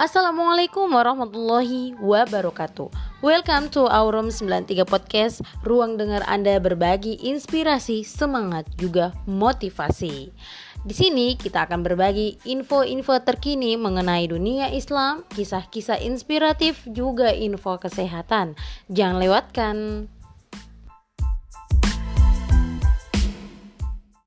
Assalamualaikum warahmatullahi wabarakatuh Welcome to Aurum 93 Podcast Ruang dengar Anda berbagi inspirasi, semangat, juga motivasi di sini kita akan berbagi info-info terkini mengenai dunia Islam, kisah-kisah inspiratif, juga info kesehatan. Jangan lewatkan.